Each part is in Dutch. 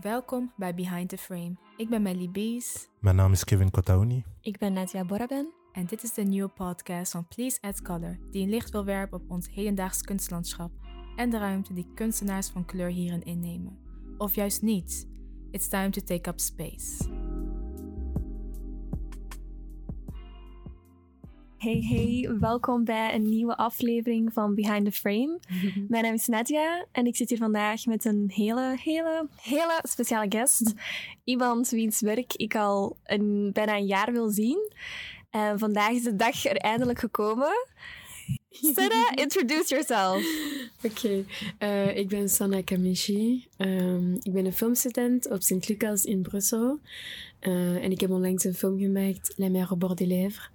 Welkom bij Behind the Frame. Ik ben Melly Bees Mijn naam is Kevin Kotauni. Ik ben Nadia Boraben. en dit is de nieuwe podcast van Please Add Color, die een licht wil werpen op ons hedendaags kunstlandschap en de ruimte die kunstenaars van kleur hierin innemen. Of juist niet. It's time to take up space. Hey, hey, welkom bij een nieuwe aflevering van Behind the Frame. Mijn naam is Nadia en ik zit hier vandaag met een hele, hele, hele speciale guest. Iemand wiens werk ik al een, bijna een jaar wil zien. En vandaag is de dag er eindelijk gekomen. Sarah, introduce yourself. Oké, eh, ik ben Sanna Kamishi. Ehm, ik ben een filmstudent op Sint-Lucas in Brussel. Eh, en ik heb onlangs een film gemaakt, La mer au bord des lèvres.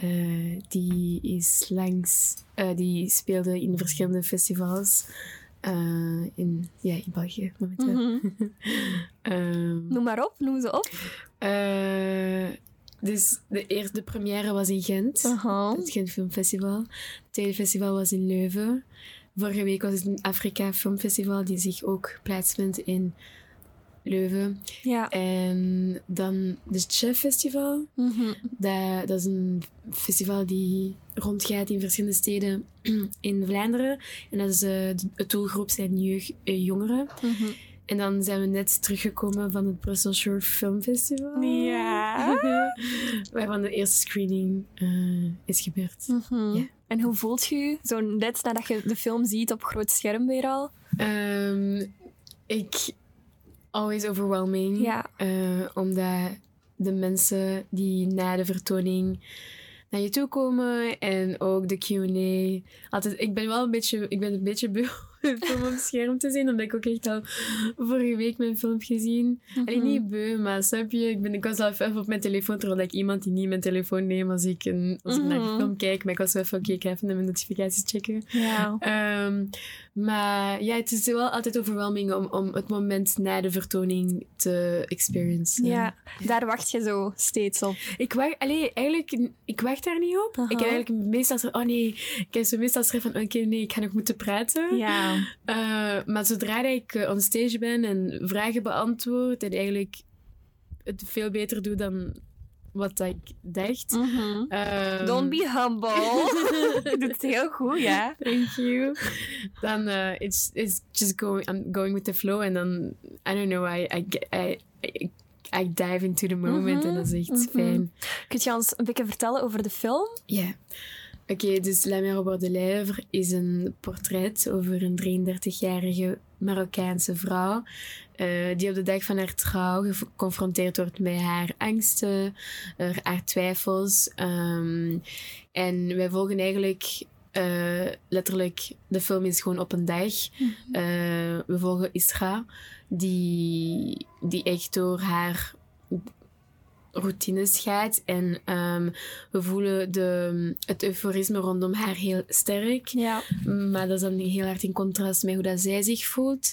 Eh, die is langs, eh, die speelde in verschillende festivals eh, in, ja, in België momenteel. Mhm. Ehm, Noem maar op, noem ze op. dus de eerste première was in Gent. Het Gent Filmfestival. Het tweede festival was in Leuven. Vorige week was het een Afrika Filmfestival die zich ook plaatsvindt in Leuven. Ja. En dan het Chef Festival. Mhm. Dat, dat is een festival die rondgaat in verschillende steden in Vlaanderen. En dat is, eh, de doelgroep zijn jeugd, eh, jongeren. Mhm. En dan zijn we net teruggekomen van het Brussel Short Film Festival. Ja. Waarvan de eerste screening eh, is gebeurd. Ja. En hoe voelt je je zo net nadat je de film ziet op groot scherm weer al? Ehm, ik... Always overwhelming. Ja. Eh, omdat de mensen die na de vertoning naar je toe komen en ook de Q&A. Altijd, ik ben wel een beetje, ik ben een beetje beu een film op het scherm te zien, omdat ik ook echt al vorige week mijn film heb gezien. Alleen Mhm. niet beu, maar snap je? Ik, ben, ik was al even op mijn telefoon, terwijl ik iemand die niet mijn telefoon neemt als ik, een, als ik naar Mhm. een film kijk. Maar ik was wel even, oké, ik ga even naar mijn notificaties checken. Ja. Ehm, maar ja, het is wel altijd overwhelming om, om het moment na de vertoning te experiencen. Ja, daar wacht je zo steeds op. Ik wacht, allee, eigenlijk, ik wacht daar niet op. Ik heb eigenlijk meestal zo, oh nee, ik heb zo meestal van, oké, nee, ik ga nog moeten praten. Ja. Eh, maar zodra ik eh, on stage ben en vragen beantwoord en eigenlijk het veel beter doe dan wat ik dacht. Ehm, Don't be humble. je doet het heel goed, ja. Thank you. Dan uh, it's it's just going. I'm going with the flow, and dan I don't know. I I I I, I dive into the moment, en dat is echt mhm. fijn. Kun je ons een beetje vertellen over de film? Ja. Oké, dus La Mer au bord de lèvres is een portret over een 33-jarige Marokkaanse vrouw eh, die op de dag van haar trouw geconfronteerd wordt met haar angsten, eh, haar twijfels. ehm, en wij volgen eigenlijk eh, letterlijk, de film is gewoon op een dag. Eh, we volgen Isra, die, die echt door haar routines gaat. En ehm, we voelen de, het euforisme rondom haar heel sterk. Ja. Maar dat is dan heel hard in contrast met hoe dat zij zich voelt.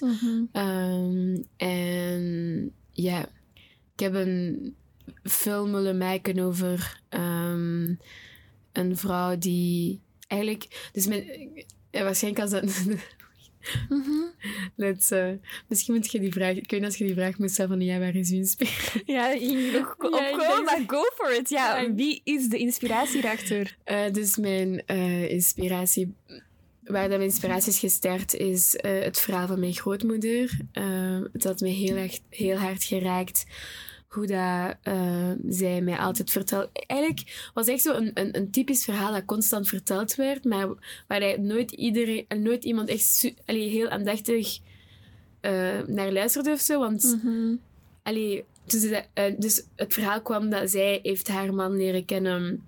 Ehm, en ja, ik heb een film willen maken over ehm, een vrouw die eigenlijk... Dus mijn, ja, waarschijnlijk als dat... Let's, eh, misschien moet je die vraag... Ik weet niet als je die vraag moet stellen van... Ja, waar is uw inspiratie? Ja, je ging nog opkomen, ik maar go for it. Ja, Ja. wie is de inspiratie erachter? Eh, dus mijn eh, inspiratie, waar dat mijn inspiratie is gestart, is het verhaal van mijn grootmoeder. Het had mij heel, erg, heel hard geraakt hoe dat, eh, zij mij altijd vertelt. Eigenlijk was echt zo een, een, een typisch verhaal dat constant verteld werd, maar waar hij nooit, iedereen, nooit iemand echt allee, heel aandachtig eh, naar luisterde of zo. Want Allee, dus, eh, dus het verhaal kwam dat zij heeft haar man leren kennen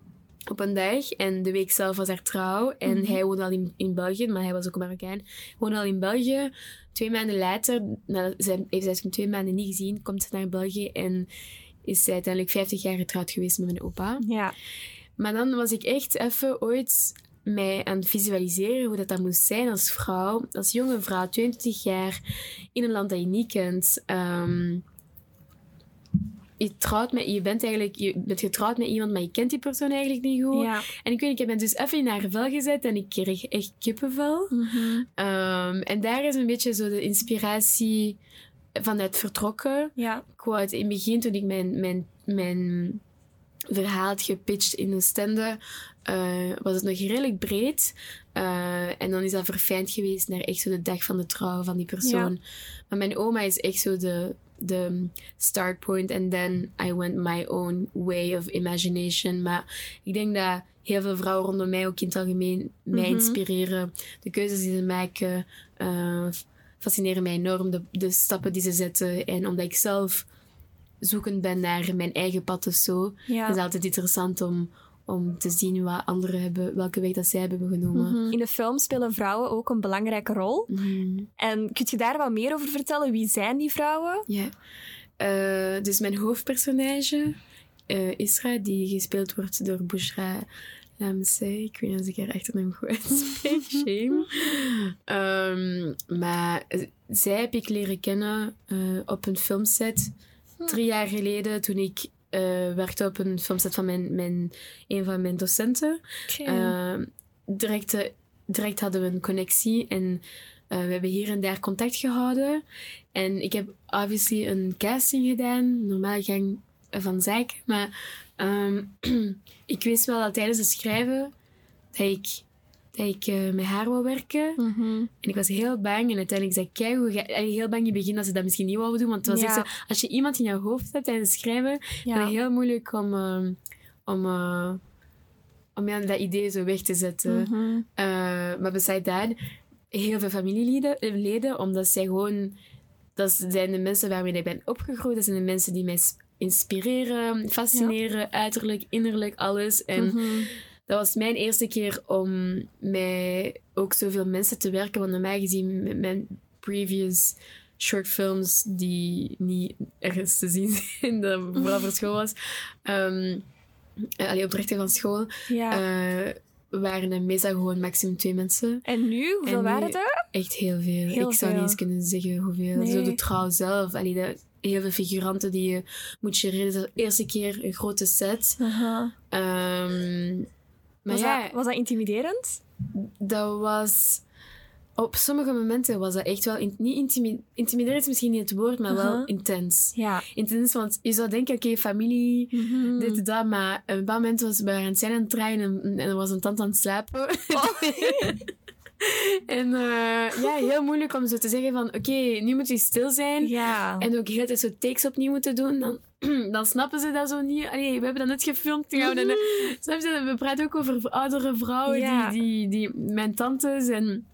op een dag. En de week zelf was haar trouw. En hij woonde al in, in België, maar hij was ook Marokkaan. Woonde al in België. Twee maanden later, nou, zij, heeft zij hem twee maanden niet gezien, komt ze naar België en is zij uiteindelijk 50 jaar getrouwd geweest met mijn opa. Ja. Maar dan was ik echt even ooit mij aan het visualiseren hoe dat, dat moest zijn als vrouw, als jonge vrouw, 22 jaar, in een land dat je niet kent. Ehm, je trouwt met, je bent eigenlijk, je bent getrouwd met iemand, maar je kent die persoon eigenlijk niet goed. Ja. En ik weet, ik heb me dus even in haar vel gezet en ik kreeg echt kippenvel. Ehm, en daar is een beetje zo de inspiratie vanuit vertrokken. Ja. Ik wou het in het begin, toen ik mijn, mijn, mijn verhaal had gepitcht in een stende, eh, was het nog redelijk breed. Eh, en dan is dat verfijnd geweest naar echt zo de dag van de trouw van die persoon. Maar mijn oma is echt zo de, de start point. And then I went my own way of imagination. Maar ik denk dat heel veel vrouwen rondom mij ook in het algemeen mij Mhm. inspireren. De keuzes die ze maken eh, fascineren mij enorm. De, de stappen die ze zetten. En omdat ik zelf zoekend ben naar mijn eigen pad of zo, Ja. is het altijd interessant om, om te zien wat anderen hebben, welke weg dat zij hebben genomen. Mhm. In de film spelen vrouwen ook een belangrijke rol. Mhm. En kun je daar wat meer over vertellen? Wie zijn die vrouwen? Ja. Eh, dus mijn hoofdpersonage, eh, Isra, die gespeeld wordt door Bushra Lamsey. Ik weet niet of ik haar achternaam goed uitspreek. Shame. Ehm, maar eh, zij heb ik leren kennen eh, op een filmset drie jaar geleden toen ik werkte op een filmset van mijn, mijn, een van mijn docenten. Ehm, direct, eh, direct hadden we een connectie en eh, we hebben hier en daar contact gehouden. En ik heb obviously een casting gedaan, normaal gang van zaken. Maar ehm, ik wist wel dat tijdens het schrijven dat ik, dat ik eh, met haar wou werken. Mhm. En ik was heel bang. En uiteindelijk zei ik, kijk, hoe ga... heel bang in het begin dat ze dat misschien niet wouden doen. Want het was Ja. echt zo, als je iemand in je hoofd hebt tijdens schrijven, Ja. dan is het heel moeilijk om, ehm, om, eh, om ja, dat idee zo weg te zetten. Mhm. Eh, maar besides dat, heel veel familieleden, leden, omdat zij gewoon... Dat zijn de mensen waarmee ik ben opgegroeid. Dat zijn de mensen die mij inspireren, fascineren, uiterlijk, innerlijk, alles. En Mhm. Dat was mijn eerste keer om met ook zoveel mensen te werken. Want normaal gezien met mijn previous shortfilms die niet ergens te zien zijn, dat vooral voor school was. Um, allee, opdrachten van school. Ja. eh, waren er meestal gewoon maximum twee mensen. en nu? Hoeveel en nu- waren er? Echt heel veel. Heel ik zou niet eens kunnen zeggen hoeveel. Nee. Zo de trouw zelf. Allee, de, heel veel figuranten die je moet gereden. De eerste keer een grote set. Ehm, Was, ja, dat, was dat intimiderend? dat was... Op sommige momenten was dat echt wel... in- niet intimi intimiderend is misschien niet het woord, maar wel intens. Ja. Intens, want je zou denken, oké, familie, Mhm. dit en dat, maar op een bepaald moment was aan het zijn aan het draaien en, en er was een tante aan het slapen. Oh. en eh, ja, heel moeilijk om zo te zeggen van, oké, nu moet je stil zijn. Ja. En ook heel tijd zo takes opnieuw moeten doen. Dan, dan snappen ze dat zo niet. Allee, we hebben dat net gefilmd. Dan gaan we, dan, snap je? we praten ook over oudere vrouwen, Mhm. Ja. die, die, die, mijn tantes en...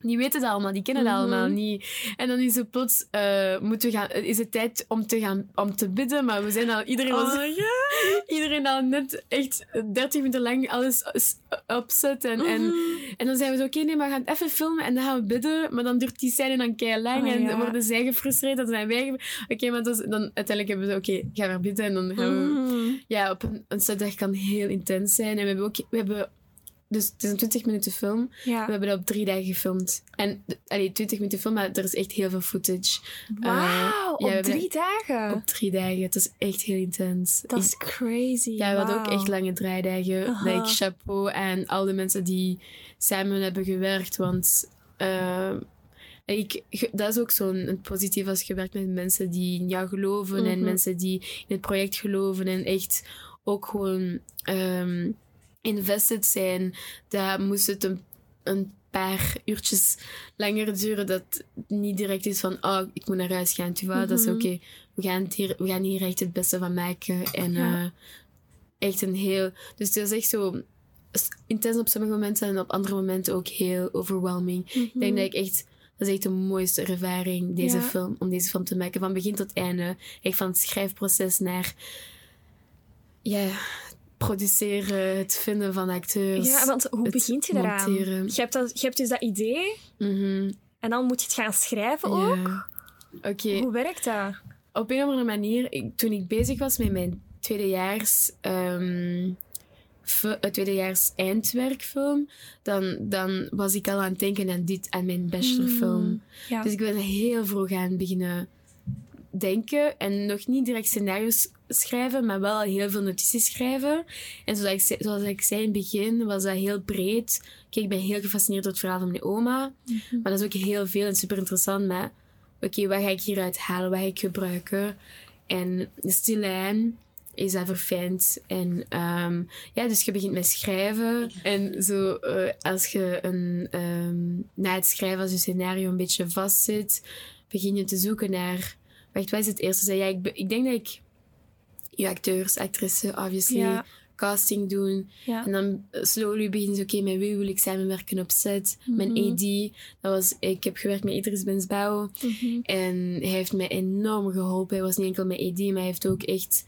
Die weten dat allemaal, die kennen dat Mhm. allemaal niet. En dan is het plots, eh, moeten we gaan, is het tijd om te gaan om te bidden, maar we zijn al, iedereen was, Oh, iedereen al net echt 30 minuten lang alles opzet. En, en, Mhm. en dan zijn we zo, oké, nee, maar we gaan het even filmen en dan gaan we bidden. Maar dan duurt die scène dan kei lang Oh, en worden zij gefrustreerd. Dan zijn wij... Oké, maar dat dan uiteindelijk hebben we zo, oké, ga maar bidden. En dan gaan we... Mhm. Ja, op een, een setdag kan heel intens zijn. En we hebben ook... We hebben, dus het is een 20 minuten film. Ja. We hebben dat op drie dagen gefilmd. En, allee, 20 minuten film, maar er is echt heel veel footage. Wauw, ja, we op drie dagen. Op drie dagen. Het is echt heel intens. Dat is crazy. ja, we hadden ook wauw. echt lange draaidagen. Like, chapeau aan al de mensen die samen hebben gewerkt. Want eh, ik, dat is ook zo'n positief als je werkt met mensen die in jou geloven. En Mhm. mensen die in het project geloven. En echt ook gewoon ehm, invested zijn. Dat moest het een, een paar uurtjes langer duren. Dat het niet direct is van, oh, ik moet naar huis gaan. Dat is Mhm. oké. We, gaan hier, we gaan hier echt het beste van maken. En Ja. eh, echt een heel... Dus het is echt zo intens op sommige momenten en op andere momenten ook heel overwhelming. Ik denk dat ik echt... Dat is echt de mooiste ervaring, deze Mhm. Ja. film, om deze film te maken. Van begin tot einde. Echt van het schrijfproces naar... Ja, produceren, het vinden van acteurs. Ja, want hoe begint je daaraan? monteren. Je hebt, dat, je hebt dus dat idee Mhm, en dan moet je het gaan schrijven ook. ja. Oké, Hoe werkt dat? op een of andere manier, ik- toen ik bezig was met mijn tweedejaars, ehm eh, tweedejaars eindwerkfilm, dan, dan was ik al aan het denken aan dit, aan mijn bachelorfilm. Mm, Ja. Dus ik ben heel vroeg aan beginnen denken en nog niet direct scenario's schrijven, maar wel heel veel notities schrijven. En zoals ik, zei- zoals ik zei in het begin, was dat heel breed. Kijk, ik ben heel gefascineerd door het verhaal van mijn oma, Mhm. maar dat is ook heel veel en super interessant. Maar oké, wat ga ik hieruit halen? Wat ga ik gebruiken? En de stilijn is dat verfijnd. En ehm, ja, dus je begint met schrijven. En zo, eh, als je een, ehm, na het schrijven, als je scenario een beetje vastzit, begin je te zoeken naar... Wacht, wat is het eerste? Ja, ik, ik denk dat ik je acteurs, actrices, obviously, Ja. casting doen. Ja. En dan slowly begin je, oké, met wie wil ik samenwerken op set? Mijn Mhm. AD, dat was, ik heb gewerkt met Idris Bensbouw. Mhm. En hij heeft mij enorm geholpen. Hij was niet enkel mijn AD, maar hij heeft ook echt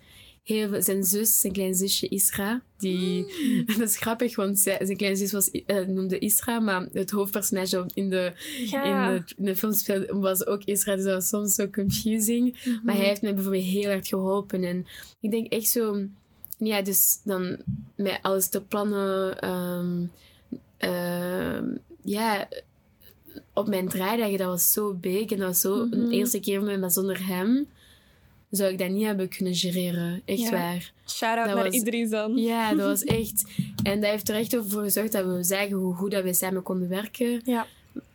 heel. Zijn zus, zijn klein zusje Isra, die... Dat is grappig, want zij, zijn kleine zus was, eh, noemde Isra, maar het hoofdpersonage in de, Ja. in de, in de film speelde- was ook Isra, dus dat was soms zo confusing. Mhm. Maar hij heeft mij bijvoorbeeld heel hard geholpen. En ik denk echt zo... Ja, dus dan met alles te plannen... ehm, ehm, ja, op mijn draaidagen, dat was zo big. En dat was zo Mhm. een eerste keer mij, maar zonder hem zou ik dat niet hebben kunnen gereren. Echt Ja. waar. Shout-out naar was- Idris dan. Ja, dat was echt... En dat heeft er echt voor gezorgd dat we zagen hoe goed dat we samen konden werken. Ja.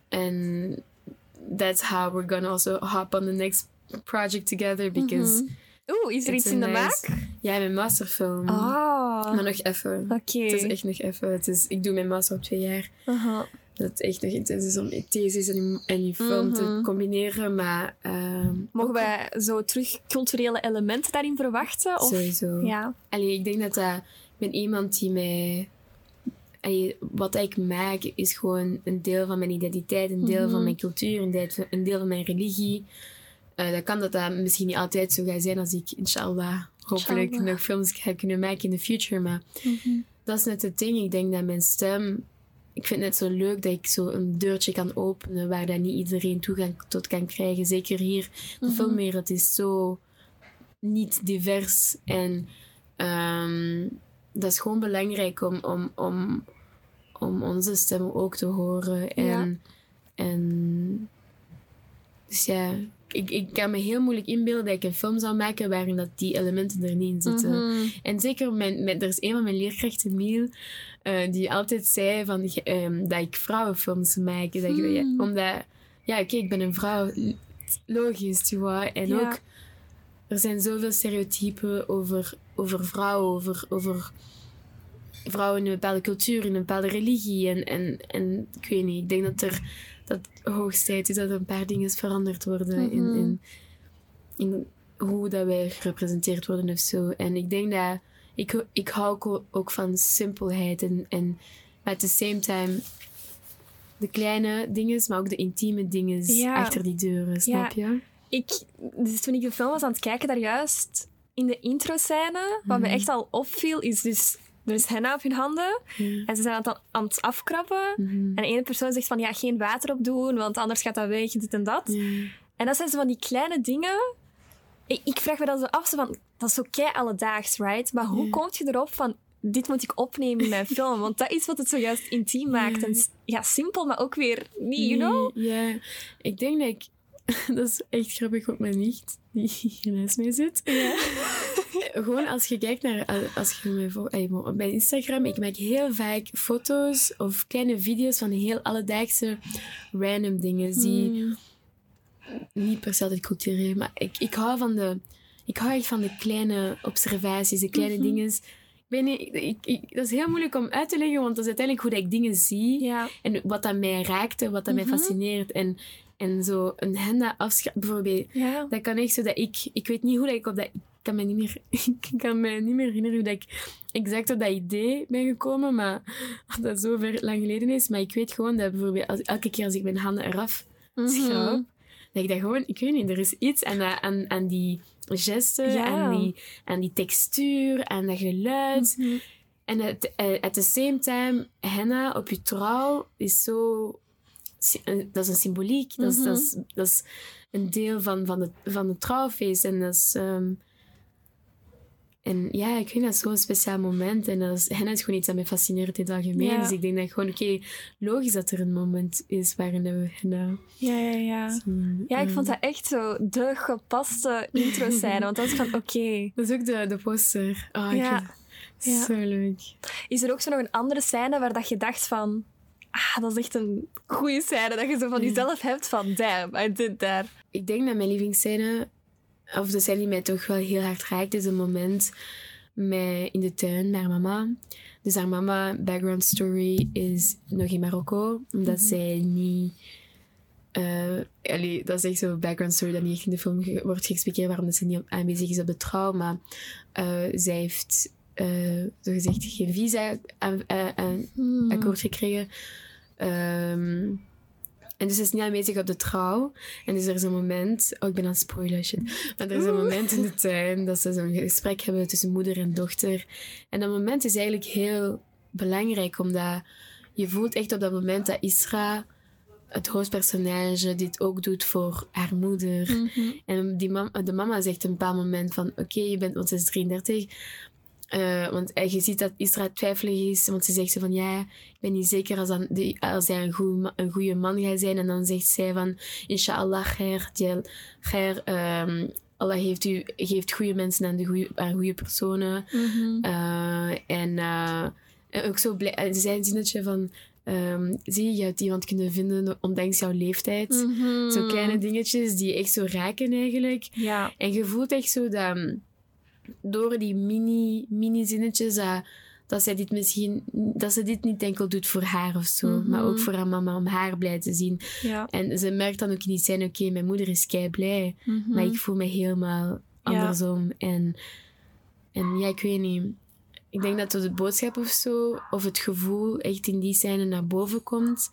En that's how we're gonna also hop on the next project together. Because, Mhm. Oeh, is er iets in de nice- maak? ja, mijn masterfilm. Ah, Maar nog even. oké. Het is echt nog even. Het is, ik doe mijn master op twee jaar. Aha. Dat het echt nog intens is om thesis en die, en film te Mhm. combineren. Maar ehm, Mogen wij zo terug culturele elementen daarin verwachten? Of? sowieso. Ja. Allee, ik denk dat dat... Ik ben iemand die mij... Allee, wat ik maak is gewoon een deel van mijn identiteit, een deel Mhm. van mijn cultuur, een deel, een deel van mijn religie. Eh, dat kan dat dat misschien niet altijd zo gaat zijn als ik, inshallah, hopelijk Inshallah. nog films ga kunnen maken in de future. Maar dat is net het ding. Ik denk dat mijn stem... Ik vind het net zo leuk dat ik zo een deurtje kan openen waar dat niet iedereen toegang tot kan krijgen. Zeker hier. De Mhm. filmwereld is zo niet divers. En ehm, dat is gewoon belangrijk om, om, om, om onze stem ook te horen. En, Ja. en dus ja, ik, ik kan me heel moeilijk inbeelden dat ik een film zou maken waarin dat die elementen er niet in zitten. Mhm. En zeker, mijn, mijn, er is een van mijn leerkrachten, Miel, eh, die altijd zei van, ehm, dat ik vrouwenfilms maak. Dat ik, ja, Hmm. omdat, ja, oké, ik ben een vrouw, logisch, tu vois. En Ja. ook, er zijn zoveel stereotypen over, over vrouwen, over, over vrouwen in een bepaalde cultuur, in een bepaalde religie. En, en, en ik weet niet, ik denk dat er dat hoogst tijd is dat er een paar dingen veranderd worden in, Mhm. in, in hoe dat wij gerepresenteerd worden of zo. En ik denk dat ik, ik hou ook, van simpelheid en, en at the same time de kleine dingen, maar ook de intieme dingen Ja. achter die deuren, snap je? Ik, dus toen ik de film was aan het kijken, daar juist in de intro-scène, wat me Mhm. echt al opviel, is dus... Er is henna op hun handen Ja. en ze zijn aan het, aan het afkrabben. Mhm. En de ene persoon zegt van, ja, geen water op doen, want anders gaat dat weg, dit en dat. Ja. En dat zijn zo van die kleine dingen. Ik, vraag me dan zo af, zo van, dat is kei alledaags, right? Maar hoe Ja. kom je erop van, dit moet ik opnemen in mijn film? Want dat is wat het zojuist intiem maakt. En s- ja, simpel, maar ook weer niet, you know? Ja, ik denk dat ik... Dat is echt grappig op mijn nicht, die hier naast mij zit. Gewoon als je kijkt naar... Als je mij op mijn Instagram, ik maak heel vaak foto's of kleine video's van heel alledaagse random dingen die Hmm. Niet per se altijd cultureel, maar ik, ik hou van de... Ik hou echt van de kleine observaties, de kleine Mhm. dingen. Ik weet niet, ik, ik, dat is heel moeilijk om uit te leggen, want dat is uiteindelijk hoe dat ik dingen zie. Ja. En wat dat mij raakt en wat dat Mhm. mij fascineert. En, en zo een henna afschrijven, bijvoorbeeld. Ja. Dat kan echt zo dat ik... Ik weet niet hoe dat ik op dat... Ik kan me niet meer, ik kan me niet meer herinneren hoe dat ik exact op dat idee ben gekomen. Maar dat zo ver lang geleden is. Maar ik weet gewoon dat bijvoorbeeld als, elke keer als ik mijn handen eraf Mhm. schraap... Dat ik dat gewoon... Ik weet niet, er is iets aan, dat, aan, aan die gesten, Ja. aan, die, aan die textuur, aan dat geluid. Mhm. En at, eh, at the same time, henna op je trouw is zo... een- Dat is een symboliek. Dat, is, dat, is, dat is een deel van, van, het, van het trouwfeest. En dat is... ehm, en ja, ik vind dat zo'n speciaal moment. En dat is, henna is gewoon iets dat mij fascineert in het algemeen. Ja. Dus ik denk dat gewoon, oké, logisch dat er een moment is waarin we henna Ja, ja, ja. Ja, ik vond dat echt zo de gepaste intro zijn. Want dat is van, oké. Dat is ook de, de poster. Oh, ik Ja. vind Ja. Zo leuk. Is er ook zo nog een andere scène waar dat je dacht van... ah, dat is echt een goede scène. Dat je zo van jezelf hebt van, damn, I did that. Ik denk dat mijn lievelingsscène, of de die mij toch wel heel hard raakt, is een moment met, in de tuin met haar mama. Dus haar mama, background story, is nog in Marokko, omdat zij niet... allee, dat is echt zo'n background story dat niet echt in de film ge- wordt geëxpliqueerd waarom dat ze niet aanwezig is op de trouw, maar eh, zij heeft eh zogezegd geen visa aan, aan- aan- Hmm. gekregen. Ehm, en dus ze is niet aanwezig op de trouw. En dus er is een moment... Oh, ik ben aan het spoilen, shit. Maar er is een moment in de tuin dat ze zo'n gesprek hebben tussen moeder en dochter. En dat moment is eigenlijk heel belangrijk, omdat je voelt echt op dat moment dat Isra, het hoofdpersonage, dit ook doet voor haar moeder. Mhm. En die mam de mama zegt een bepaald moment van... Oké, je bent... Want ze is 33. Eh, want eh, je ziet dat Isra twijfelig is. Want ze zegt zo van... Ja, ik ben niet zeker als, dan, die, als hij een, goeie ma- een goede man gaat zijn. En dan zegt zij van... Inshallah, khair. Djel, khair ehm, Allah heeft, u, geeft goede mensen aan, de goeie, aan goede personen. Mhm. Eh, en, en ook zo blij... En ze een zinnetje van... ehm, zie je, je hebt iemand kunnen vinden ondanks jouw leeftijd. Mhm. Zo kleine dingetjes die echt zo raken eigenlijk. Ja. En je voelt echt zo dat door die mini, mini zinnetjes dat, dat zij dit misschien dat ze dit niet enkel doet voor haar of zo, Mhm. maar ook voor haar mama om haar blij te zien. Ja. En ze merkt dan ook in die scène, oké, mijn moeder is kei blij, Mhm. maar ik voel me helemaal andersom. En, en ja, ik weet niet. Ik denk dat de boodschap of zo, of het gevoel echt in die scène naar boven komt.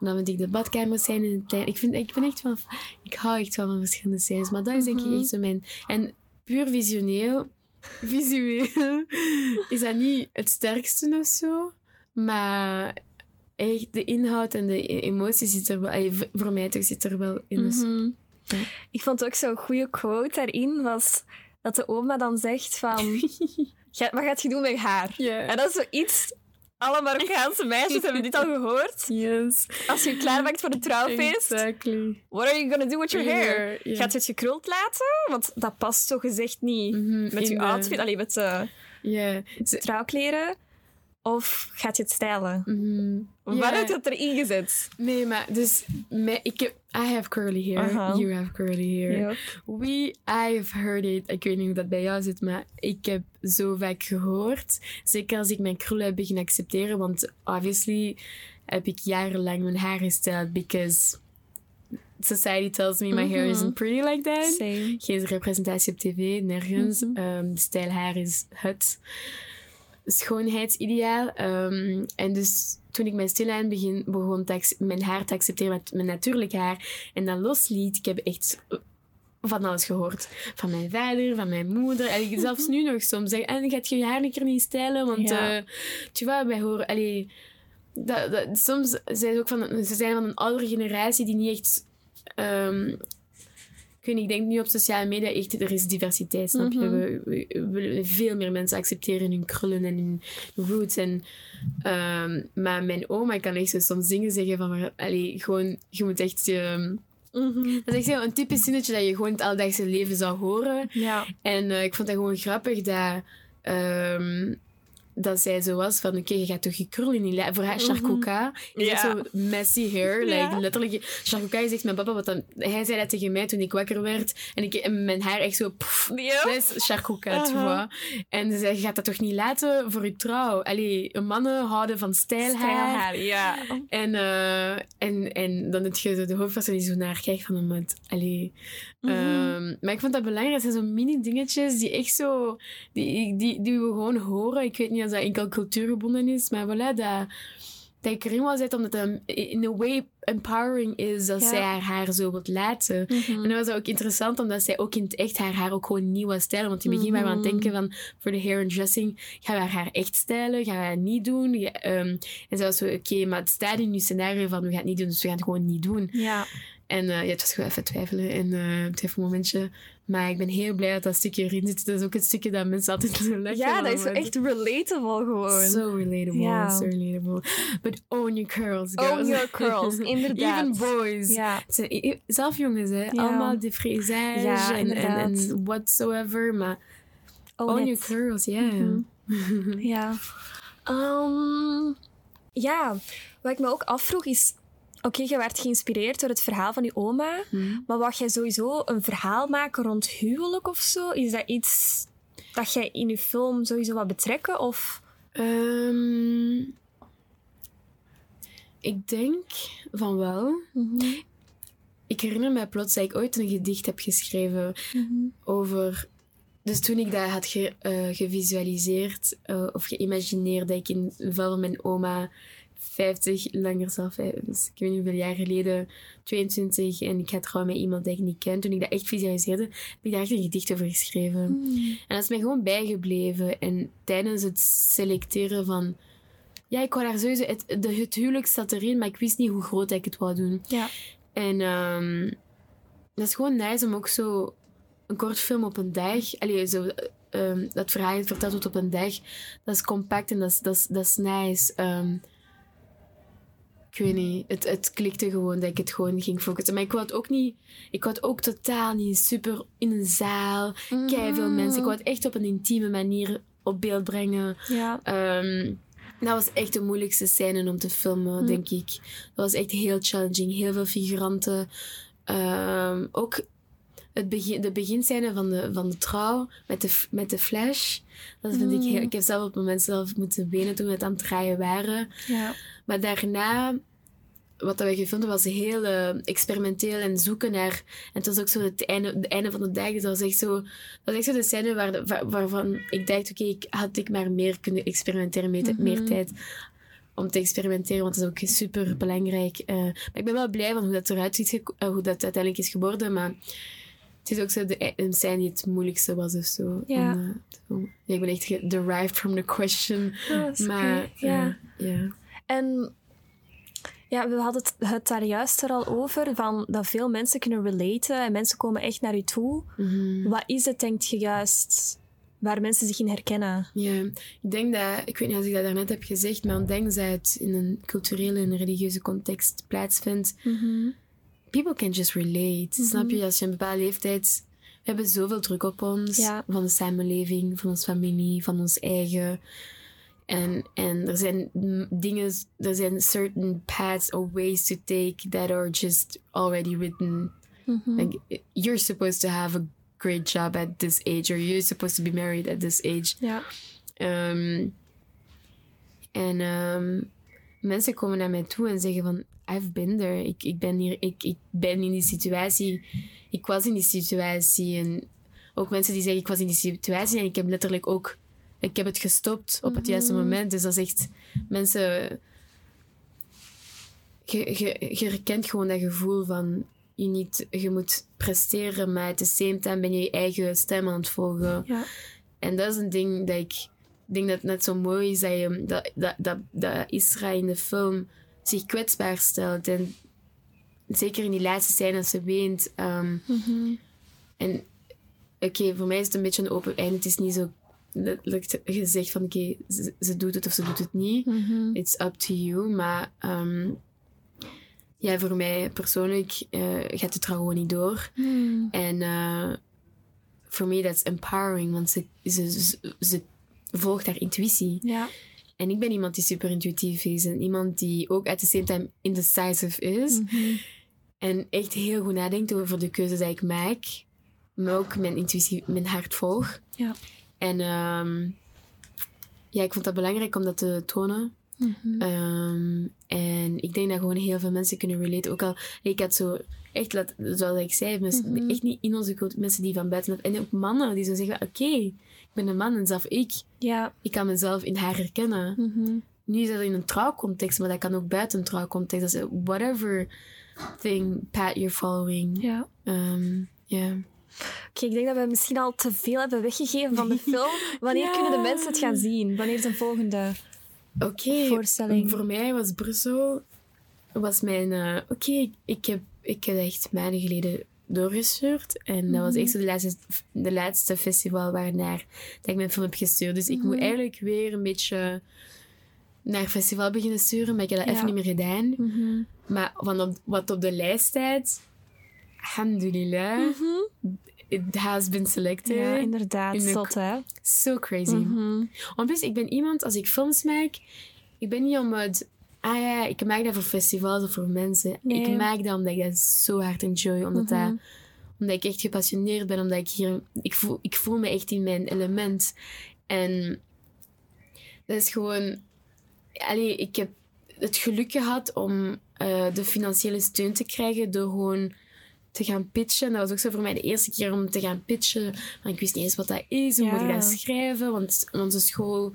En dan vind ik de badkamer zijn in het klein. Ik, vind, ik ben echt van, ik hou echt wel van verschillende scènes, maar dat is denk ik Mhm. echt zo mijn. En puur visioneel, visueel, is dat niet het sterkste of zo, maar echt de inhoud en de e- emotie zit er wel, voor mij toch zit er wel in. Dus, Mhm. Ja. Ik vond ook zo'n goede quote daarin was dat de oma dan zegt van... "Ga- Wat gaat je doen met haar? En dat is zoiets... Alle Marokkaanse meisjes hebben dit al gehoord. Yes. Als je je klaarmaakt voor een trouwfeest. Exactly. What are you gonna do with your hair? Hair. Gaat je het gekruld laten? Want dat past zo gezegd niet Mhm, met je de- outfit. Alleen met de. Ze- trouwkleren. Of gaat je het stijlen? mhm. Ja. heb je het erin gezet? Nee, maar dus... me- ik heb... I have curly hair. You have curly hair. We, I have heard it. Ik weet niet hoe dat bij jou zit, maar ik heb zo vaak gehoord. Zeker als ik mijn krullen heb beginnen accepteren, want obviously heb ik jarenlang mijn haar gestyled because society tells me my hair Mhm. isn't pretty like that. Same. Geen representatie op tv, nergens. De stijl haar is het schoonheidsideaal. Ehm, en dus toen ik mijn stillijn begin, begon te mijn haar te accepteren met mijn natuurlijk haar en dat losliet, ik heb echt van alles gehoord. Van mijn vader, van mijn moeder. En zelfs nu nog soms zeg, en gaat je je haar een keer niet stijlen? Want Ja. tu vois, wij horen... Allee, dat, dat, soms zijn ze ook van, ze zijn van een oudere generatie die niet echt... ehm, weet ik denk nu op sociale media echt, er is diversiteit, snap je? Mhm. We, we, we willen veel meer mensen accepteren hun krullen en hun roots. En, ehm, maar mijn oma kan echt zo soms dingen zeggen van, maar, allee, gewoon, je moet echt... je Mhm. dat is echt een typisch zinnetje dat je gewoon in het alledaagse leven zou horen. Ja. En eh, ik vond dat gewoon grappig dat, ehm, dat zij zo was van, oké, je gaat toch je krullen niet laten. Voor haar, Charkouka, is Ja. echt zo messy hair. Ja. Like, letterlijk, Charkouka zegt mijn papa, wat dan, hij zei dat tegen mij toen ik wakker werd. En, ik, en mijn haar echt zo, pff, dat is Charkouka, tu Aha. vois. En ze zei, je gaat dat toch niet laten voor je trouw? Allee, mannen houden van stijlhaar. Ja. En, eh, en, en dan heb je de hoofdpersoon die zo naar kijkt van een moment. Allee. Mhm. Ehm, maar ik vond dat belangrijk. Het zijn zo mini dingetjes die echt zo... Die, die, die we gewoon horen. Ik weet niet of dat enkel cultuurgebonden is. Maar voilà, dat, dat ik erin wil zetten. Omdat het in a way empowering is dat Ja. zij haar haar zo wilt laten. Mhm. En dat was ook interessant, omdat zij ook in het echt haar haar ook gewoon niet wou stijlen. Want in het begin waren we aan het Mhm. denken van, voor de hair and dressing, gaan we haar haar echt stijlen? Gaan we dat niet doen? Ja, ehm, en zij was zo, oké, maar het staat in uw scenario van, we gaan het niet doen, dus we gaan het gewoon niet doen. Ja. En eh, ja, het was gewoon even twijfelen en eh een twijfelmomentje. Maar ik ben heel blij dat dat stukje erin zit. Dat is ook het stukje dat mensen altijd zo lekker ja, dat is zo echt relatable gewoon. So relatable, Ja. so relatable. But own your curls, girls. Own your curls, inderdaad. Even boys. Ja. Het zelf jongens, hè. Allemaal de frisage Ja, en, en, whatsoever. Maar Own your curls, ja. Mhm. Ja. Ehm, ja, wat ik me ook afvroeg is... Oké, je werd geïnspireerd door het verhaal van je oma. Hm. Maar wat jij sowieso een verhaal maken rond huwelijk of zo? Is dat iets dat jij in je film sowieso wat betrekken? Of... Ehm, ik denk van wel. Ik herinner me plots dat ik ooit een gedicht heb geschreven over. Dus toen ik dat had ge- eh, gevisualiseerd eh, of geïmagineerd dat ik in van mijn oma 50, langer zelf, dus ik weet niet hoeveel jaar geleden, 22, en ik ga trouwen met iemand die ik niet ken. Toen ik dat echt visualiseerde, heb ik daar echt een gedicht over geschreven. En dat is mij gewoon bijgebleven. En tijdens het selecteren van... Ja, ik wou daar sowieso... Het, de, het huwelijk zat erin, maar ik wist niet hoe groot ik het wou doen. Ja. En ehm, dat is gewoon nice om ook zo een kort film op een dag... Allee, zo, ehm, dat verhaal verteld wordt op een dag. Dat is compact en dat is, dat is, dat is nice. Ehm, ik weet niet, het, het klikte gewoon dat ik het gewoon ging focussen. Maar ik wou het ook niet... Ik wou het ook totaal niet super in een zaal. Kei veel mensen. Ik wou het echt op een intieme manier op beeld brengen. Ja. Ehm, dat was echt de moeilijkste scène om te filmen, denk ik. Dat was echt heel challenging. Heel veel figuranten. Ehm, ook het begin, de beginscène van de, van de trouw met de, met de flash. Dat vind ik heel... Ik heb zelf op het moment zelf moeten wenen toen we het aan het draaien waren. Ja. Maar daarna, wat we gefilmd hebben, was heel eh, experimenteel en zoeken naar. En het was ook zo het einde, het einde van de dag. Dus dat was echt zo, dat was echt zo de scène waar, waarvan ik dacht: oké, ik had ik maar meer kunnen experimenteren, meer, meer tijd om te experimenteren, want dat is ook super belangrijk. Eh, maar ik ben wel blij van hoe dat eruit ziet, eh, hoe dat uiteindelijk is geworden. Maar het is ook zo de, een scène die het moeilijkste was of zo. Ja. om, eh, te filmen. ja ik ben echt derived from the question. Is maar oké, ja. eh, ja. En ja, we hadden het, het daar juist er al over, van dat veel mensen kunnen relaten en mensen komen echt naar u toe. Mhm. Wat is het, denk je juist, waar mensen zich in herkennen? Ja, ik denk dat, ik weet niet of ik dat daarnet heb gezegd, maar ondanks dat het in een culturele en religieuze context plaatsvindt, people can just relate. Snap je? Als je een bepaalde leeftijd, we hebben zoveel druk op ons, Ja. van de samenleving, van onze familie, van ons eigen. En, en er zijn dingen, er zijn certain paths or ways to take that are just already written. Like, you're supposed to have a great job at this age, or you're supposed to be married at this age. Ja. Ehm, en ehm, mensen komen naar mij toe en zeggen van... I've been there. Ik, ik, ben hier, ik, ik ben in die situatie. Ik was in die situatie. En ook mensen die zeggen, ik was in die situatie. En ik heb letterlijk ook... Ik heb het gestopt op het juiste moment. Dus dat is echt... Mensen... Je, je, je herkent gewoon dat gevoel van... Je, niet, je moet presteren, maar at the same time ben je je eigen stem aan het volgen. Ja. En dat is een ding dat ik, ik denk dat het net zo mooi is dat, je, dat, dat, dat, dat Isra in de film zich kwetsbaar stelt. En zeker in die laatste scène als ze weent. ehm, En oké, voor mij is het een beetje een open einde. Het is niet zo letterlijk gezegd van oké, ze, ze doet het of ze doet het niet. It's up to you. Maar ehm, ja, voor mij persoonlijk eh, gaat het trouw gewoon niet door. En eh, voor mij dat is empowering, want ze, ze, ze, ze volgt haar intuïtie. Ja. En ik ben iemand die super intuïtief is en iemand die ook at the same time indecisive is. En echt heel goed nadenkt over de keuzes die ik maak. Maar ook mijn intuïtie, mijn hart volg. Ja. En ehm, ja, ik vond dat belangrijk om dat te tonen. Ehm, en ik denk dat gewoon heel veel mensen kunnen relate. Ook al, ik had zo, echt, laat- zoals ik zei, mensen, echt niet in onze cultuur, mensen die van buitenaf, en ook mannen die zo zeggen, oké, ben een man en zelf ik, Ja. ik kan mezelf in haar herkennen. Nu is dat in een trouwcontext, maar dat kan ook buiten een trouwcontext. Dat is whatever thing path you're following. Ja. Ehm, ja. Oké, ik denk dat we misschien al te veel hebben weggegeven van de film. Wanneer Ja. kunnen de mensen het gaan zien? Wanneer is een volgende? Oké, Voorstelling. voor mij was Brussel was mijn... eh, Oké, ik, heb, ik heb echt maanden geleden doorgestuurd. En dat was echt zo de laatste, de laatste festival waarnaar dat ik mijn film heb gestuurd. Dus ik moet eigenlijk weer een beetje naar festival beginnen sturen, maar ik heb dat Ja. even niet meer gedaan. Maar van op, wat op de lijst staat, alhamdulillah, it has been selected. Ja, inderdaad. In Zot, hè? So crazy. Want plus, ik ben iemand, als ik films maak, ik ben niet om het ah ja, ik maak dat voor festivals of voor mensen. Nee. Ik maak dat omdat ik dat zo hard enjoy. Omdat, Mhm. dat, omdat ik echt gepassioneerd ben. Omdat ik hier... Ik voel, ik voel me echt in mijn element. En dat is gewoon... Allee, ik heb het geluk gehad om eh, de financiële steun te krijgen door gewoon te gaan pitchen. Dat was ook zo voor mij de eerste keer om te gaan pitchen. Want ik wist niet eens wat dat is. Hoe moet ik dat schrijven? Want onze school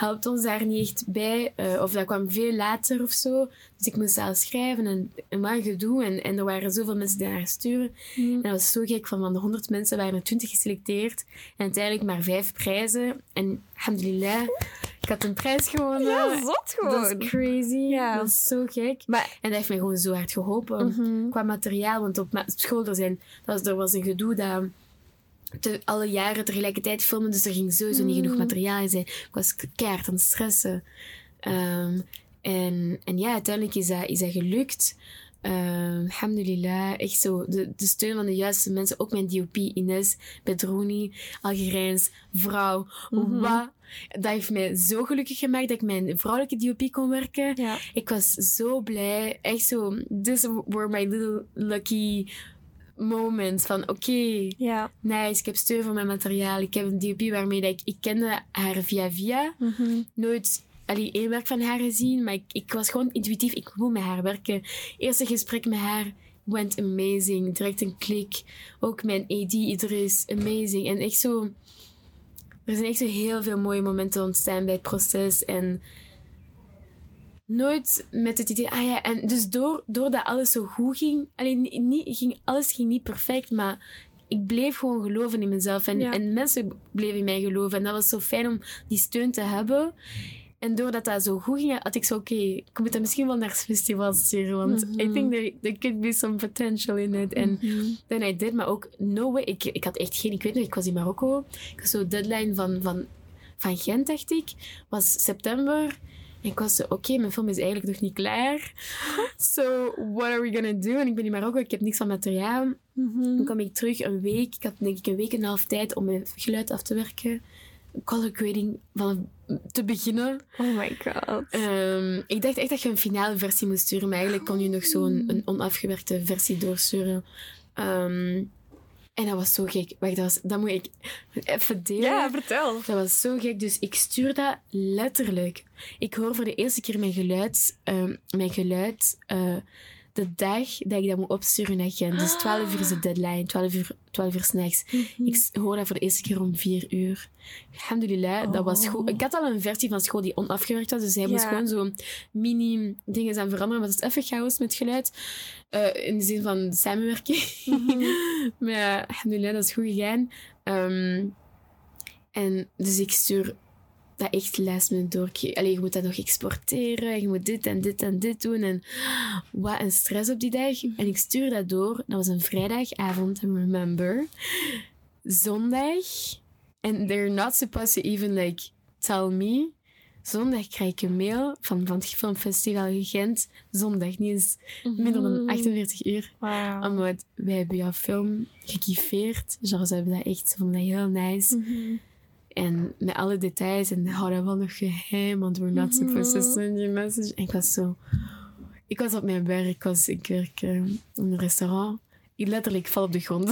helpt ons daar niet echt bij. Eh, of dat kwam veel later of zo. Dus ik moest zelf schrijven en, en een gedoe. En, en er waren zoveel mensen die naar sturen. Mhm. En dat was zo gek. Van, van de 100 mensen waren er 20 geselecteerd. En uiteindelijk maar vijf prijzen. En alhamdulillah, ik had een prijs gewonnen. Ja, zot dat gewoon. is crazy. Ja. Dat is zo gek. Maar, En dat heeft mij gewoon zo hard geholpen. Mhm. Qua materiaal. Want op school er zijn, dat was, er was een gedoe dat te, alle jaren tegelijkertijd filmen. Dus er ging sowieso niet genoeg Mm. materiaal zijn. Ik was keihard aan het stressen. Ehm, en, en ja, uiteindelijk is dat, is dat gelukt. Ehm alhamdulillah, echt zo. De, de steun van de juiste mensen. Ook mijn DOP, Ines Bedrouni, Algerijns, vrouw. Wat? Dat heeft mij zo gelukkig gemaakt dat ik mijn vrouwelijke DOP kon werken. ja. Ik was zo blij. Echt zo, this were my little lucky moments. Van oké, Ja. nice, ik heb steun voor mijn materiaal. Ik heb een DOP waarmee dat ik... Ik kende haar via via. Mhm. Nooit allee, één werk van haar gezien, maar ik, ik was gewoon intuïtief. Ik wil met haar werken. Eerste gesprek met haar went amazing. Direct een klik. Ook mijn AD Idris, amazing. En echt zo... Er zijn echt zo heel veel mooie momenten ontstaan bij het proces. En nooit met het idee... Ah ja, en dus door, doordat alles zo goed ging... Alleen niet, ging, alles ging niet perfect, maar ik bleef gewoon geloven in mezelf. En, Ja. en mensen bleven in mij geloven. En dat was zo fijn om die steun te hebben. En doordat dat zo goed ging, had ik zo... Oké, ik moet dat misschien wel naar festivals sturen. Want I think there, there could be some potential in it. En Mhm. then I did, maar ook no way. Ik, ik had echt geen... Ik weet nog, ik was in Marokko. Ik was zo deadline van, van, van Gent, dacht ik. Was september. En ik was zo, oké, mijn film is eigenlijk nog niet klaar. So, what are we gonna do? En ik ben in Marokko, ik heb niks van materiaal. Mhm. Dan kwam ik terug een week. Ik had denk ik een week en een half tijd om mijn geluid af te werken. Color grading van te beginnen. Oh my god. Ehm, ik dacht echt dat je een finale versie moest sturen, maar eigenlijk kon je nog zo'n een onafgewerkte versie doorsturen. Ehm, en dat was zo gek. Wacht, dat, was, dat moet ik even delen. ja, vertel. Dat was zo gek. Dus ik stuur dat letterlijk. Ik hoor voor de eerste keer mijn geluid, ehm, mijn geluid eh, de dag dat ik dat moet opsturen naar Gent. Dus 12 uur is de deadline, 12 uur, 12 uur s'nachts. Ik s- hoor dat voor de eerste keer om 4 uur. Alhamdulillah, dat was Oh. goed. Ik had al een versie van school die onafgewerkt was, dus hij moest gewoon zo mini dingen aan veranderen. Maar het is even chaos met geluid. Eh, in de zin van samenwerking. Mhm. maar ja, alhamdulillah, dat is goed gegaan. Ehm, en dus ik stuur dat echt last minute door. Allee, je moet dat nog exporteren. Je moet dit en dit en dit doen. En wat een stress op die dag. En ik stuur dat door. Dat was een vrijdagavond, I remember. Zondag. And they're not supposed to even like tell me. Zondag krijg ik een mail van, van het filmfestival Gent. Zondag, niet eens minder dan 48 uur. Wauw. Omdat wij hebben jouw film gekiffeerd. Genre, ze hebben dat echt, vonden dat heel nice. Mhm. En met alle details. En hou dat wel nog geheim, want we're not supposed to send you message. En ik was zo... Ik was op mijn werk. Ik, was, ik werk eh, in een restaurant. Ik letterlijk val op de grond.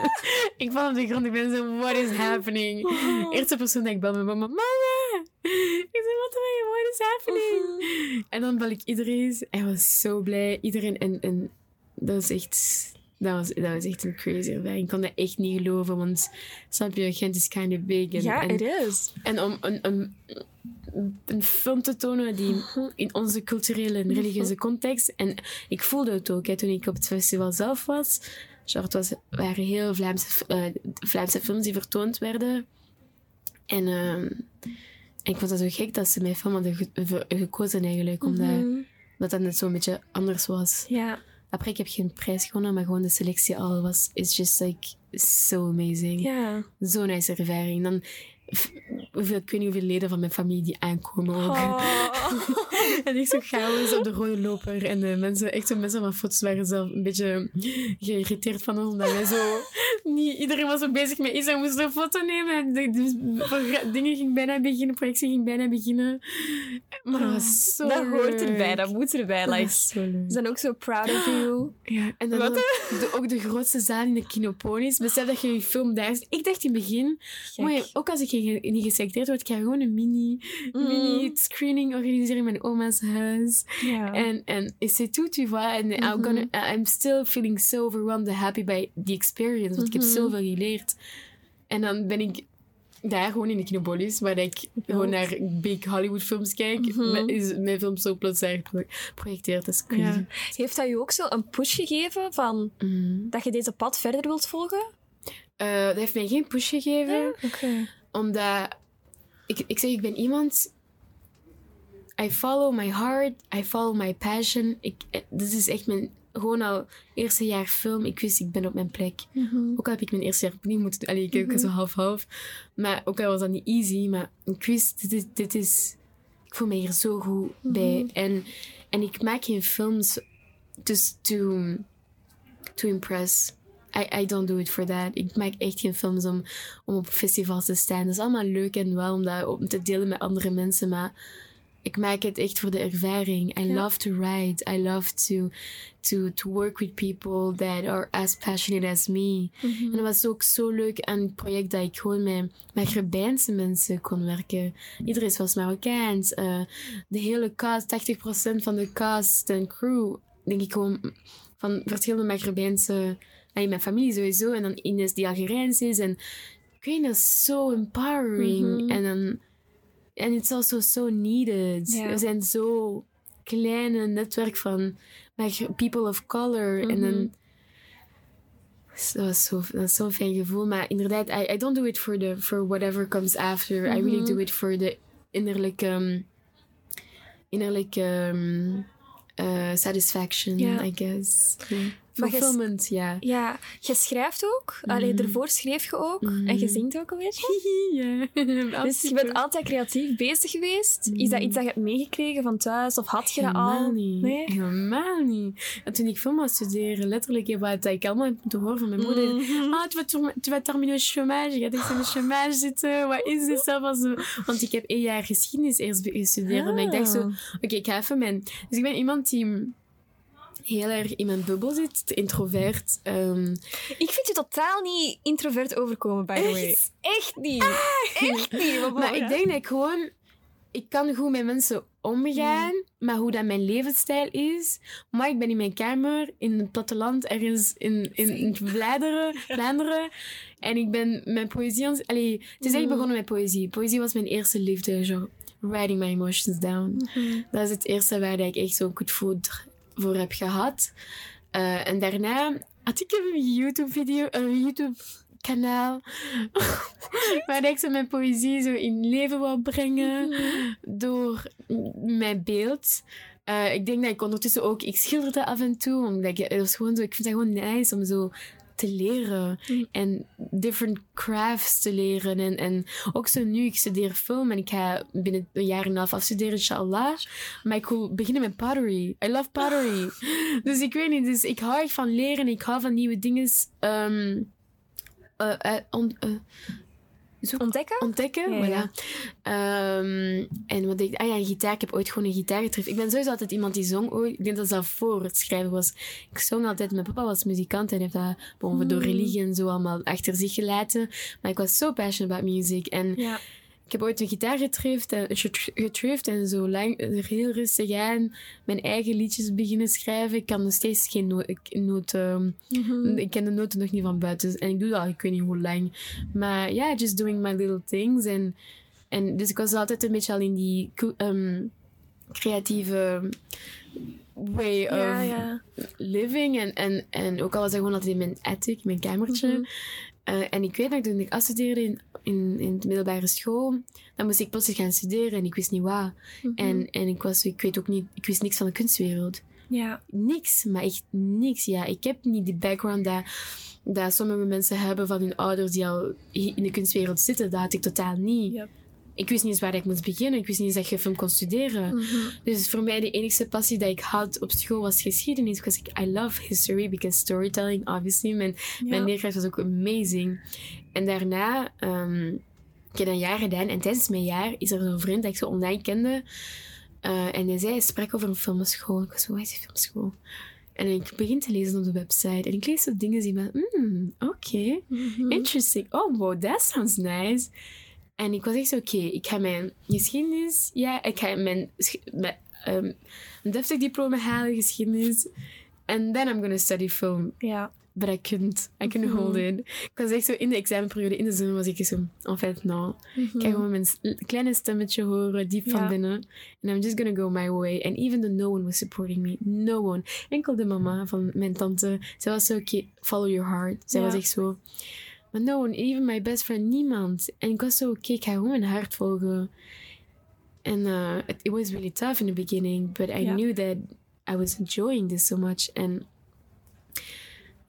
ik val op de grond. Ik ben zo, what is happening? Eerste persoon dat ik bel met mama. Mama! Ik zei, wat, what is happening? En dan bel ik iedereen. Hij was zo blij. Iedereen. En, en dat was echt... Dat was, dat was echt een crazy ervaring. Ik kon dat echt niet geloven, want snap je, Gent is kind of big. En, Ja, it is. en om een, een, een film te tonen die in onze culturele en religieuze context... En ik voelde het ook hè, toen ik op het festival zelf was. Het was, waren heel Vlaamse, eh, Vlaamse films die vertoond werden. En, ehm, en ik vond dat zo gek dat ze mijn film hadden ge- ge- gekozen eigenlijk. Omdat dat dat net zo'n beetje anders was. Ja. Après, ik heb geen prijs gewonnen, maar gewoon de selectie al was... It's just like so amazing. Ja. Zo'n nice ervaring. Dan, hoeveel, ik weet niet hoeveel leden van mijn familie die aankomen ook. Oh. en ik zo chaos op de rode loper. En de mensen, echt zo mensen van foto's waren zelf een beetje geïrriteerd van ons. Omdat wij zo... Niet, iedereen was zo bezig met iets en moest een foto nemen. Dingen ging bijna beginnen, projectie ging bijna beginnen. Maar dat was zo Dat hoort erbij, dat moet erbij. Like, ze zijn ook zo proud of you. Ja, en dan Wat? ook de, ook de grootste zaal in de Kinopolis. Besef dat je je film daar is. Ik dacht in het begin, mooi, ook als ik niet geselecteerd word, ik ga gewoon een mini, Mm. mini screening organiseren in mijn oma's huis. Ja. En, en c'est tout, tu vois. I'm, Mhm. gonna, I'm still feeling so overwhelmed and happy by the experience. Want ik heb Mhm. zoveel geleerd. En dan ben ik daar gewoon in de Kinopolis, waar ik gewoon naar big Hollywood films kijk. Mhm. met- Is mijn film zo plots daar pro- projecteerd. Dat is crazy. Ja. Heeft dat je ook zo een push gegeven van Mm. dat je deze pad verder wilt volgen? Eh, dat heeft mij geen push gegeven. Omdat, ik, ik zeg, ik ben iemand... I follow my heart, I follow my passion. Ik, eh, dit is echt mijn... Gewoon al eerste jaar film, ik wist, ik ben op mijn plek. Ook al heb ik mijn eerste jaar opnieuw moeten... Allee, ik heb zo half-half. Maar ook al was dat niet easy, maar ik wist, dit is... Dit is ik voel me hier zo goed bij. En, en ik maak geen films just to, to impress. I, I don't do it for that. Ik maak echt geen films om, om op festivals te staan. Dat is allemaal leuk en wel om dat om te delen met andere mensen, maar ik maak het echt voor de ervaring. I Ja. love to write. I love to, to, to work with people that are as passionate as me. En dat was ook zo leuk aan het project dat ik gewoon met Maghrebijnse mensen kon werken. Iedereen was Marokkaans. eh, de hele cast, 80% van de cast en crew, denk ik gewoon van verschillende Maghrebijnse... En mijn familie sowieso. En dan Ines die Algerijns is. En ik weet dat is zo empowering. Mhm. En dan... En it's also so needed. Ja. We zijn zo kleine netwerk van Magre- people of color. En dan... Mhm. Dat was zo, zo'n fijn gevoel. Maar inderdaad, I, I don't do it for, the, for whatever comes after. I really Mhm. do it for the innerlijke... um, innerlijke um, uh, satisfaction, Ja. I guess. Je- Fulfillment, ja. Ja, je schrijft ook. Allee, Mhm. ervoor schreef je ook. Mhm. En je zingt ook een beetje. ja. Dus je bent altijd creatief bezig geweest. Is dat iets dat je hebt meegekregen van thuis? Of had je dat al? niet. Nee? Helemaal niet. En toen ik film was studeren, letterlijk, wat ik allemaal heb moeten horen van mijn moeder. Mhm. Ah, tu vas, tu vas terminer au chômage. Je gaat in de chômage zitten. Wat is dit zelf? Als een- Want ik heb één jaar geschiedenis eerst gestudeerd. En ik dacht zo, Ah. oké, ik ga even mijn... Dus ik ben iemand die heel erg in mijn bubbel zit, te introvert. ehm, Ik vind je totaal niet introvert overkomen, by the way. Echt? Echt niet. Echt niet. Wat maar ik denk dat ik gewoon... Ik kan goed met mensen omgaan, maar hoe dat mijn levensstijl is... Maar ik ben in mijn kamer, in het platteland, ergens in, in, in Vlaanderen, Vlaanderen. En ik ben mijn poëzie... Allee, het is echt Mhm. begonnen met poëzie. Poëzie was mijn eerste liefde, zo. Writing my emotions down. Dat is het eerste waar ik echt zo'n goed voet voor heb gehad. Eh, en daarna had ik een YouTube-video, een YouTube-kanaal, waar ik zo mijn poëzie zo in leven wil brengen door mijn beeld. Eh, ik denk dat ik ondertussen ook, ik schilderde af en toe, omdat ik, het was gewoon zo, ik vind het gewoon nice om zo te leren Mm. en different crafts te leren. En, en ook zo nu, ik studeer film en ik ga binnen een jaar en een half afstuderen, inshallah. Maar ik wil beginnen met pottery. I love pottery. dus ik weet niet, dus ik hou echt van leren, ik hou van nieuwe dingen. ehm, eh, eh, on- eh, Ontdekken? ontdekken. Ja, ja. voilà. Ehm, en wat ik, ah ja, een gitaar. Ik heb ooit gewoon een gitaar getroffen. Ik ben sowieso altijd iemand die zong ooit. Ik denk dat dat voor het schrijven was. Ik zong altijd. Mijn papa was muzikant en heeft dat bon, door Hmm. religie en zo allemaal achter zich gelaten. Maar ik was zo passionate about music. En Ja. Ik heb ooit een gitaar getrift en, getr- getrift en zo lang, er heel rustig aan mijn eigen liedjes beginnen schrijven. Ik kan nog steeds geen no ik- noot, ehm, Mhm. ik ken de noten nog niet van buiten. En ik doe dat al, ik weet niet hoe lang. Maar ja, just doing my little things. En, en dus ik was altijd een beetje al in die ehm, creatieve way of Ja, ja. living. En, en, en ook al was dat gewoon altijd in mijn attic, mijn kamertje. Mhm. Eh, en ik weet dat toen ik afstudeerde in, in, in de middelbare school, dan moest ik plots gaan studeren en ik wist niet waar. Mhm. En, en ik, was, ik weet ook niet, ik wist niks van de kunstwereld. Ja. Niks, maar echt niks. Ja, ik heb niet die background dat, dat sommige mensen hebben van hun ouders die al in de kunstwereld zitten. Dat had ik totaal niet. Yep. Ik wist niet eens waar ik moest beginnen. Ik wist niet eens dat je film kon studeren. Mhm. Dus voor mij de enige passie dat ik had op school was geschiedenis. Because I love history, because storytelling, obviously. Mijn, mijn leerkracht was ook amazing. En daarna, ehm, ik heb een jaar gedaan. En tijdens mijn jaar is er zo'n vriend dat ik zo online kende. eh, en hij zei, hij sprak over een filmschool. Ik was zo, wat is die filmschool? En ik begin te lezen op de website. En ik lees zo dingen die me, hmm, oké. Mhm. Interesting. Oh, wow, that sounds nice. En ik was echt zo, oké, ik ga mijn geschiedenis... Ja, ik ga mijn, mijn ehm, een deftig diploma halen, geschiedenis. And then I'm gonna study film. Ja. But I couldn't. I couldn't Mhm. hold it. Ik was echt zo, in de examenperiode, in de zomer was ik zo... En fait, no. Ik ga Mhm. gewoon mijn kleine stemmetje horen, diep van binnen. And I'm just gonna go my way. And even though no one was supporting me. No one. Enkel de mama van mijn tante. Zij was zo, oké, follow your heart. Zij Ja. was echt zo... Maar no one, even my best friend, niemand. En ik was zo, oké, ik ga gewoon mijn hart volgen. En uh, it, it was really tough in the beginning. But I Ja. knew that I was enjoying this so much. En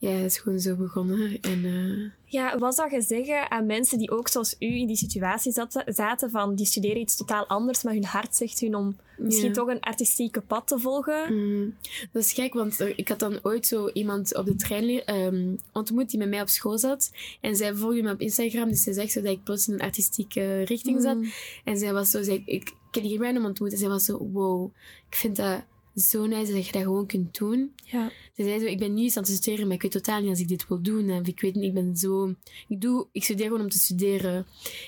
ja, het is gewoon zo begonnen. En uh, Ja, wat zou je zeggen aan mensen die ook zoals u in die situatie zaten, zaten van die studeren iets totaal anders, maar hun hart zegt hun om misschien Ja. toch een artistieke pad te volgen? Mm, dat is gek, want er- ik had dan ooit zo iemand op de trein ehm, ontmoet die met mij op school zat. En zij volgde me op Instagram, dus ze zegt zo dat ik plots in een artistieke richting zat. Mm. En zij was zo, zij, ik, ik heb die random ontmoet en zij was zo, wow, ik vind dat zo nice dat je dat gewoon kunt doen. Ja. Ze zei zo, ik ben nu iets aan het studeren, maar ik weet totaal niet als ik dit wil doen. En ik weet niet, ik ben zo... Ik, doe, ik studeer gewoon om te studeren.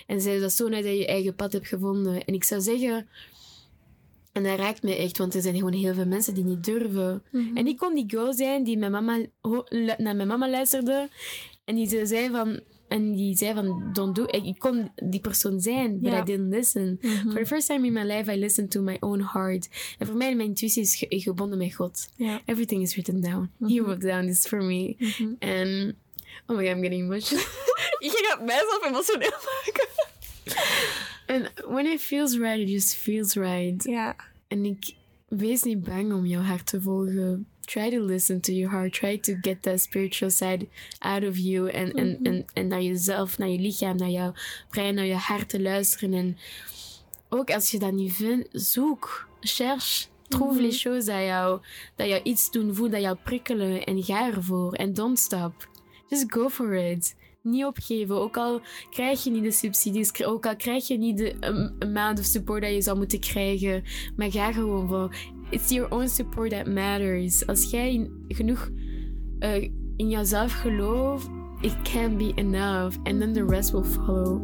En ze zei, dat is zo nice dat je je eigen pad hebt gevonden. En ik zou zeggen... En dat raakt me echt, want er zijn gewoon heel veel mensen die niet durven. Mhm. En ik kon die girl zijn die mijn mama, naar mijn mama luisterde. En die ze zei van... En die zei van, don't do... Ik, ik kon die persoon zijn, but. I didn't listen. Mhm. For the first time in my life, I listened to my own heart. En voor mij, mijn intuïtie is ge- gebonden met God. Everything is written down. He Mhm. wrote down this for me. Mhm. And oh my god, I'm getting emotional. ik ga mijzelf emotioneel maken. And when it feels right, it just feels right. Ja. En ik wees niet bang om jouw hart te volgen. Try to listen to your heart. Try to get that spiritual side out of you. En, en, en naar jezelf, naar je lichaam, naar jouw brein, naar je hart te luisteren. En ook als je dat niet vindt, zoek. Cherche. Trouve Mhm. les choses dat jou, dat jou iets doen voelen, dat jou prikkelen. En ga ervoor. En don't stop. Just go for it. Niet opgeven. Ook al krijg je niet de subsidies, ook al krijg je niet de um, amount of support dat je zou moeten krijgen. Maar ga gewoon voor. It's your own support that matters. Als jij genoeg eh, in jezelf gelooft, it can be enough. And then the rest will follow.